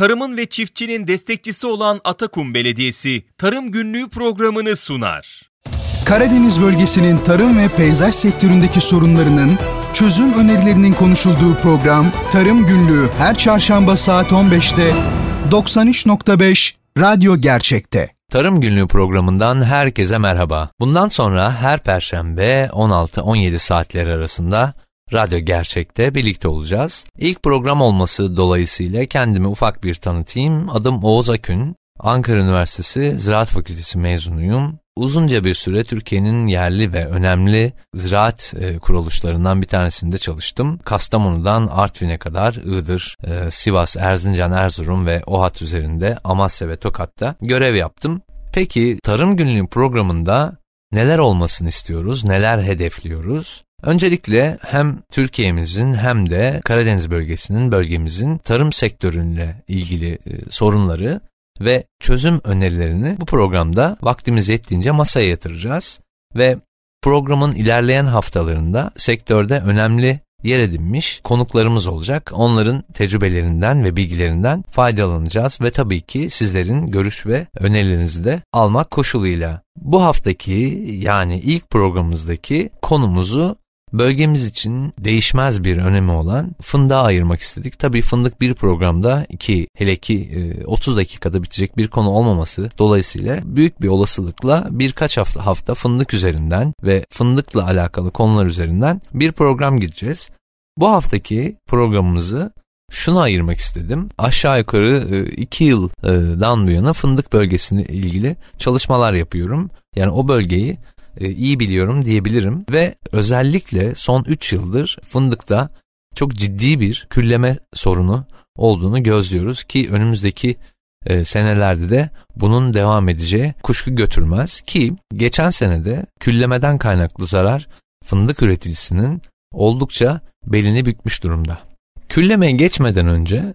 tarımın ve çiftçinin destekçisi olan Atakum Belediyesi Tarım Günlüğü programını sunar. Karadeniz bölgesinin tarım ve peyzaj sektöründeki sorunlarının çözüm önerilerinin konuşulduğu program Tarım Günlüğü her çarşamba saat 15'te 93.5 Radyo Gerçek'te. Tarım Günlüğü programından herkese merhaba. Bundan sonra her perşembe 16-17 saatler arasında Radyo Gerçek'te birlikte olacağız. İlk program olması dolayısıyla kendimi ufak bir tanıtayım. Adım Oğuz Akün. Ankara Üniversitesi Ziraat Fakültesi mezunuyum. Uzunca bir süre Türkiye'nin yerli ve önemli ziraat e, kuruluşlarından bir tanesinde çalıştım. Kastamonu'dan Artvin'e kadar Iğdır, e, Sivas, Erzincan, Erzurum ve OHAT üzerinde Amasya ve Tokat'ta görev yaptım. Peki Tarım Günlüğü programında neler olmasını istiyoruz, neler hedefliyoruz? Öncelikle hem Türkiye'mizin hem de Karadeniz bölgesinin, bölgemizin tarım sektörüyle ilgili e, sorunları ve çözüm önerilerini bu programda vaktimiz yettiğince masaya yatıracağız ve programın ilerleyen haftalarında sektörde önemli yer edinmiş konuklarımız olacak. Onların tecrübelerinden ve bilgilerinden faydalanacağız ve tabii ki sizlerin görüş ve önerilerinizi de almak koşuluyla. Bu haftaki yani ilk programımızdaki konumuzu Bölgemiz için değişmez bir önemi olan fındığa ayırmak istedik. Tabii fındık bir programda iki hele ki 30 e, dakikada bitecek bir konu olmaması dolayısıyla büyük bir olasılıkla birkaç hafta, hafta fındık üzerinden ve fındıkla alakalı konular üzerinden bir program gideceğiz. Bu haftaki programımızı şunu ayırmak istedim. Aşağı yukarı e, iki yıldan bu yana fındık bölgesine ilgili çalışmalar yapıyorum. Yani o bölgeyi e, iyi biliyorum diyebilirim ve özellikle son 3 yıldır fındıkta çok ciddi bir külleme sorunu olduğunu gözlüyoruz ki önümüzdeki e, senelerde de bunun devam edeceği kuşku götürmez ki geçen senede küllemeden kaynaklı zarar fındık üreticisinin oldukça belini bükmüş durumda. Küllemeye geçmeden önce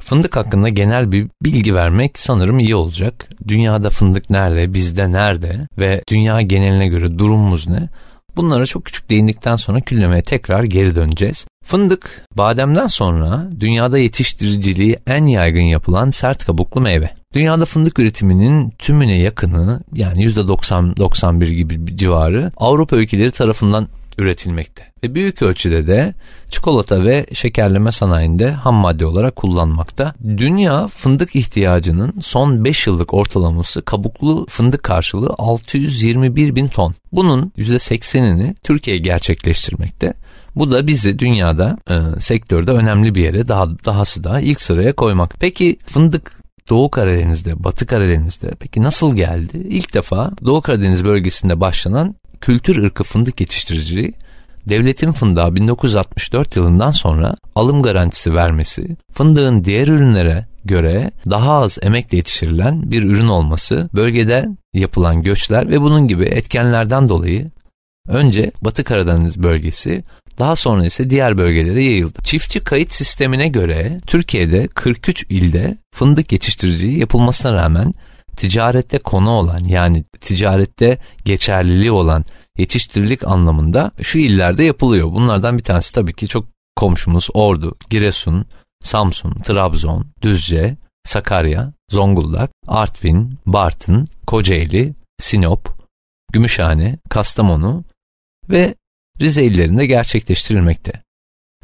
Fındık hakkında genel bir bilgi vermek sanırım iyi olacak. Dünyada fındık nerede, bizde nerede ve dünya geneline göre durumumuz ne? Bunlara çok küçük değindikten sonra küllemeye tekrar geri döneceğiz. Fındık, bademden sonra dünyada yetiştiriciliği en yaygın yapılan sert kabuklu meyve. Dünyada fındık üretiminin tümüne yakını yani %90-91 gibi civarı Avrupa ülkeleri tarafından üretilmekte ve büyük ölçüde de çikolata ve şekerleme sanayinde ham madde olarak kullanmakta. Dünya fındık ihtiyacının son 5 yıllık ortalaması kabuklu fındık karşılığı 621 bin ton. Bunun %80'ini Türkiye gerçekleştirmekte. Bu da bizi dünyada e, sektörde önemli bir yere daha dahası da ilk sıraya koymak. Peki fındık Doğu Karadeniz'de, Batı Karadeniz'de peki nasıl geldi? İlk defa Doğu Karadeniz bölgesinde başlanan kültür ırkı fındık yetiştiriciliği devletin fındığa 1964 yılından sonra alım garantisi vermesi, fındığın diğer ürünlere göre daha az emekle yetiştirilen bir ürün olması, bölgede yapılan göçler ve bunun gibi etkenlerden dolayı önce Batı Karadeniz bölgesi daha sonra ise diğer bölgelere yayıldı. Çiftçi kayıt sistemine göre Türkiye'de 43 ilde fındık yetiştiriciliği yapılmasına rağmen ticarette konu olan yani ticarette geçerliliği olan yetiştirilik anlamında şu illerde yapılıyor. Bunlardan bir tanesi tabii ki çok komşumuz Ordu, Giresun, Samsun, Trabzon, Düzce, Sakarya, Zonguldak, Artvin, Bartın, Kocaeli, Sinop, Gümüşhane, Kastamonu ve Rize illerinde gerçekleştirilmekte.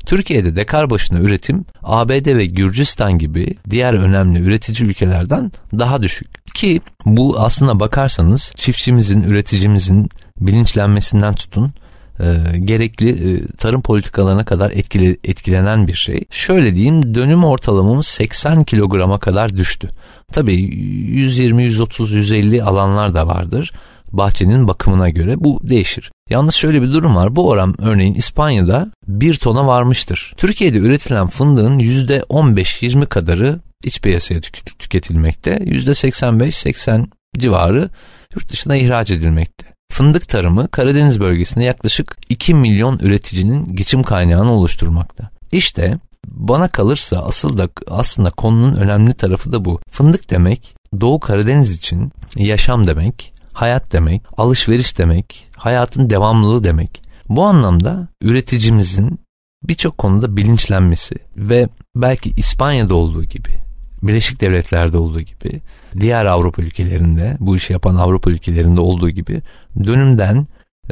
Türkiye'de dekar başına üretim ABD ve Gürcistan gibi diğer önemli üretici ülkelerden daha düşük. Ki bu aslına bakarsanız çiftçimizin, üreticimizin bilinçlenmesinden tutun e, gerekli e, tarım politikalarına kadar etkili, etkilenen bir şey. Şöyle diyeyim dönüm ortalamamız 80 kilograma kadar düştü. Tabii 120, 130, 150 alanlar da vardır bahçenin bakımına göre bu değişir. Yalnız şöyle bir durum var. Bu oran örneğin İspanya'da 1 tona varmıştır. Türkiye'de üretilen fındığın %15-20 kadarı iç piyasaya tük- tüketilmekte. %85-80 civarı yurt dışına ihraç edilmekte. Fındık tarımı Karadeniz bölgesinde yaklaşık 2 milyon üreticinin geçim kaynağını oluşturmakta. İşte bana kalırsa asıl da aslında konunun önemli tarafı da bu. Fındık demek Doğu Karadeniz için yaşam demek, hayat demek, alışveriş demek, hayatın devamlılığı demek. Bu anlamda üreticimizin birçok konuda bilinçlenmesi ve belki İspanya'da olduğu gibi Birleşik Devletler'de olduğu gibi diğer Avrupa ülkelerinde bu işi yapan Avrupa ülkelerinde olduğu gibi dönümden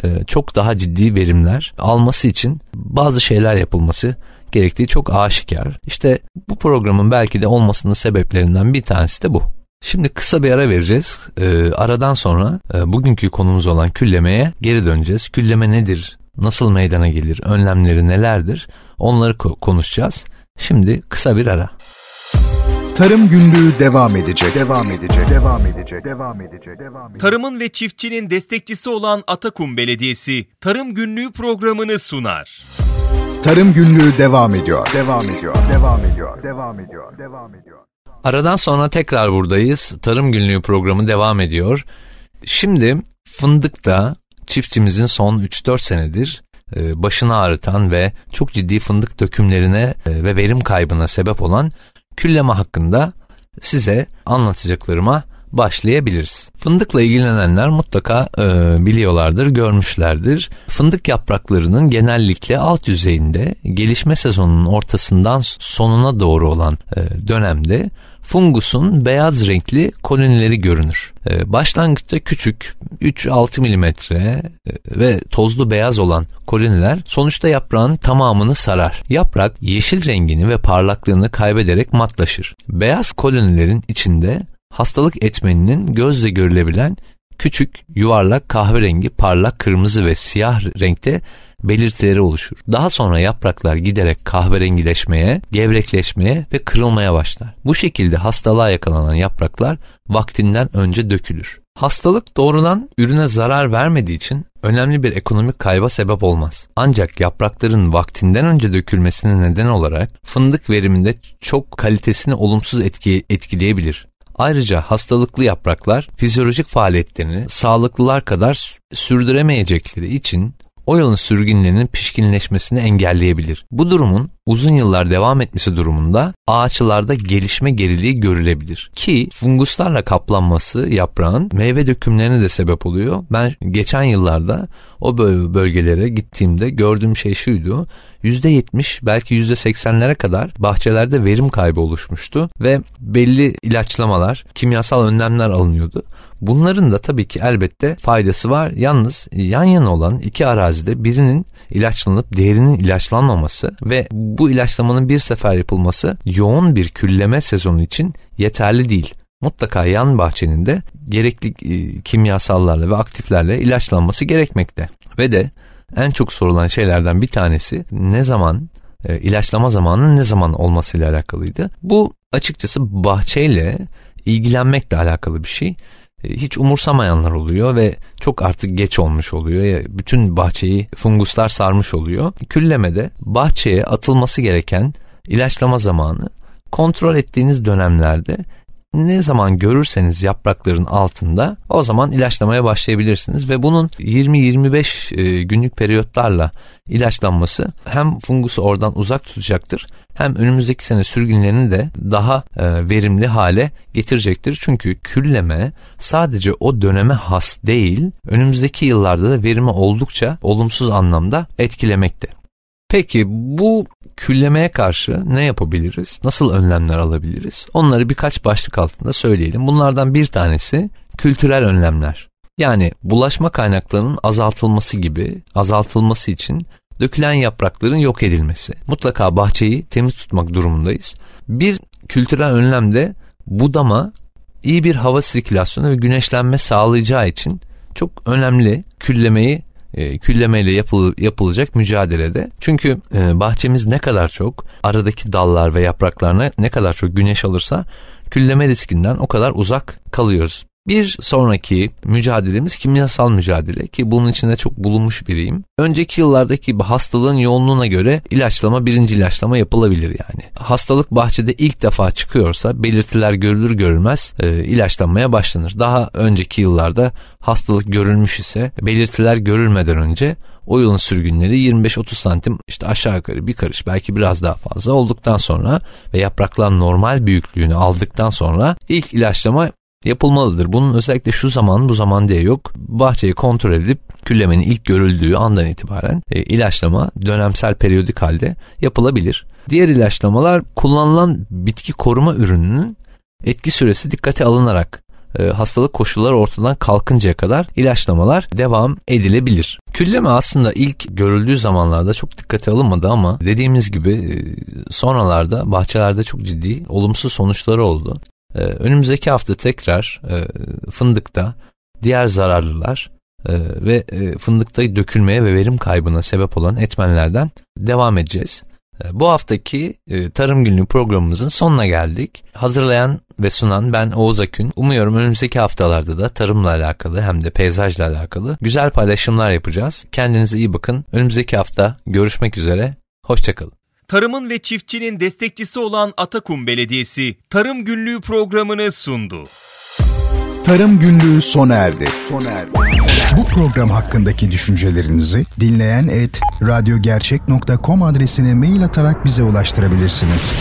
e, çok daha ciddi verimler alması için bazı şeyler yapılması gerektiği çok aşikar. İşte bu programın belki de olmasının sebeplerinden bir tanesi de bu. Şimdi kısa bir ara vereceğiz. Ee, aradan sonra e, bugünkü konumuz olan küllemeye geri döneceğiz. Külleme nedir? Nasıl meydana gelir? Önlemleri nelerdir? Onları ko- konuşacağız. Şimdi kısa bir ara. Tarım Günlüğü devam edecek. Devam edecek. Devam edecek. Devam edecek. Devam edecek. Tarımın ve çiftçinin destekçisi olan Atakum Belediyesi Tarım Günlüğü programını sunar. Tarım Günlüğü devam ediyor. Devam ediyor. Devam ediyor. Devam ediyor. Devam ediyor. Aradan sonra tekrar buradayız. Tarım Günlüğü programı devam ediyor. Şimdi fındıkta çiftçimizin son 3-4 senedir e, başını ağrıtan ve çok ciddi fındık dökümlerine e, ve verim kaybına sebep olan külleme hakkında size anlatacaklarıma başlayabiliriz. Fındıkla ilgilenenler mutlaka e, biliyorlardır, görmüşlerdir. Fındık yapraklarının genellikle alt yüzeyinde gelişme sezonunun ortasından sonuna doğru olan e, dönemde fungusun beyaz renkli kolonileri görünür. Ee, başlangıçta küçük 3-6 milimetre e, ve tozlu beyaz olan koloniler sonuçta yaprağın tamamını sarar. Yaprak yeşil rengini ve parlaklığını kaybederek matlaşır. Beyaz kolonilerin içinde hastalık etmeninin gözle görülebilen küçük, yuvarlak, kahverengi, parlak, kırmızı ve siyah renkte belirtileri oluşur. Daha sonra yapraklar giderek kahverengileşmeye, gevrekleşmeye ve kırılmaya başlar. Bu şekilde hastalığa yakalanan yapraklar vaktinden önce dökülür. Hastalık doğrudan ürüne zarar vermediği için önemli bir ekonomik kayba sebep olmaz. Ancak yaprakların vaktinden önce dökülmesine neden olarak fındık veriminde çok kalitesini olumsuz etki, etkileyebilir. Ayrıca hastalıklı yapraklar fizyolojik faaliyetlerini sağlıklılar kadar sürdüremeyecekleri için o yılın sürgünlerinin pişkinleşmesini engelleyebilir. Bu durumun uzun yıllar devam etmesi durumunda ağaçlarda gelişme geriliği görülebilir. Ki funguslarla kaplanması yaprağın meyve dökümlerine de sebep oluyor. Ben geçen yıllarda o bölgelere gittiğimde gördüğüm şey şuydu. %70 belki %80'lere kadar bahçelerde verim kaybı oluşmuştu ve belli ilaçlamalar, kimyasal önlemler alınıyordu. Bunların da tabii ki elbette faydası var. Yalnız yan yana olan iki arazide birinin ilaçlanıp diğerinin ilaçlanmaması ve bu ilaçlamanın bir sefer yapılması yoğun bir külleme sezonu için yeterli değil. Mutlaka yan bahçenin de gerekli e, kimyasallarla ve aktiflerle ilaçlanması gerekmekte. Ve de en çok sorulan şeylerden bir tanesi ne zaman e, ilaçlama zamanının ne zaman olmasıyla alakalıydı. Bu açıkçası bahçeyle ilgilenmekle alakalı bir şey. E, hiç umursamayanlar oluyor ve çok artık geç olmuş oluyor. Bütün bahçeyi funguslar sarmış oluyor. Küllemede bahçeye atılması gereken ilaçlama zamanı kontrol ettiğiniz dönemlerde ne zaman görürseniz yaprakların altında o zaman ilaçlamaya başlayabilirsiniz ve bunun 20-25 e, günlük periyotlarla ilaçlanması hem fungusu oradan uzak tutacaktır hem önümüzdeki sene sürgünlerini de daha e, verimli hale getirecektir. Çünkü külleme sadece o döneme has değil, önümüzdeki yıllarda da verimi oldukça olumsuz anlamda etkilemekte. Peki bu küllemeye karşı ne yapabiliriz? Nasıl önlemler alabiliriz? Onları birkaç başlık altında söyleyelim. Bunlardan bir tanesi kültürel önlemler. Yani bulaşma kaynaklarının azaltılması gibi azaltılması için dökülen yaprakların yok edilmesi. Mutlaka bahçeyi temiz tutmak durumundayız. Bir kültürel önlem de budama iyi bir hava sirkülasyonu ve güneşlenme sağlayacağı için çok önemli küllemeyi e, küllemeyle yapıl, yapılacak mücadelede. Çünkü e, bahçemiz ne kadar çok aradaki dallar ve yapraklarına ne kadar çok güneş alırsa külleme riskinden o kadar uzak kalıyoruz. Bir sonraki mücadelemiz kimyasal mücadele ki bunun içinde çok bulunmuş biriyim. Önceki yıllardaki hastalığın yoğunluğuna göre ilaçlama birinci ilaçlama yapılabilir yani. Hastalık bahçede ilk defa çıkıyorsa belirtiler görülür görülmez e, ilaçlanmaya başlanır. Daha önceki yıllarda hastalık görülmüş ise belirtiler görülmeden önce o yılın sürgünleri 25-30 santim işte aşağı yukarı bir karış belki biraz daha fazla olduktan sonra ve yapraklar normal büyüklüğünü aldıktan sonra ilk ilaçlama yapılmalıdır. Bunun özellikle şu zaman bu zaman diye yok. Bahçeyi kontrol edip küllemenin ilk görüldüğü andan itibaren e, ilaçlama dönemsel periyodik halde yapılabilir. Diğer ilaçlamalar kullanılan bitki koruma ürününün etki süresi dikkate alınarak e, hastalık koşulları ortadan kalkıncaya kadar ilaçlamalar devam edilebilir. Külleme aslında ilk görüldüğü zamanlarda çok dikkate alınmadı ama dediğimiz gibi e, sonralarda bahçelerde çok ciddi olumsuz sonuçları oldu. E, önümüzdeki hafta tekrar e, fındıkta diğer zararlılar e, ve e, fındıkta dökülmeye ve verim kaybına sebep olan etmenlerden devam edeceğiz. Bu haftaki Tarım Günlüğü programımızın sonuna geldik. Hazırlayan ve sunan ben Oğuz Akün. Umuyorum önümüzdeki haftalarda da tarımla alakalı hem de peyzajla alakalı güzel paylaşımlar yapacağız. Kendinize iyi bakın. Önümüzdeki hafta görüşmek üzere. Hoşçakalın. Tarımın ve çiftçinin destekçisi olan Atakum Belediyesi Tarım Günlüğü programını sundu. Tarım Günlüğü sona erdi. Sona erdi. Bu program hakkındaki düşüncelerinizi dinleyen et radyogercek.com adresine mail atarak bize ulaştırabilirsiniz.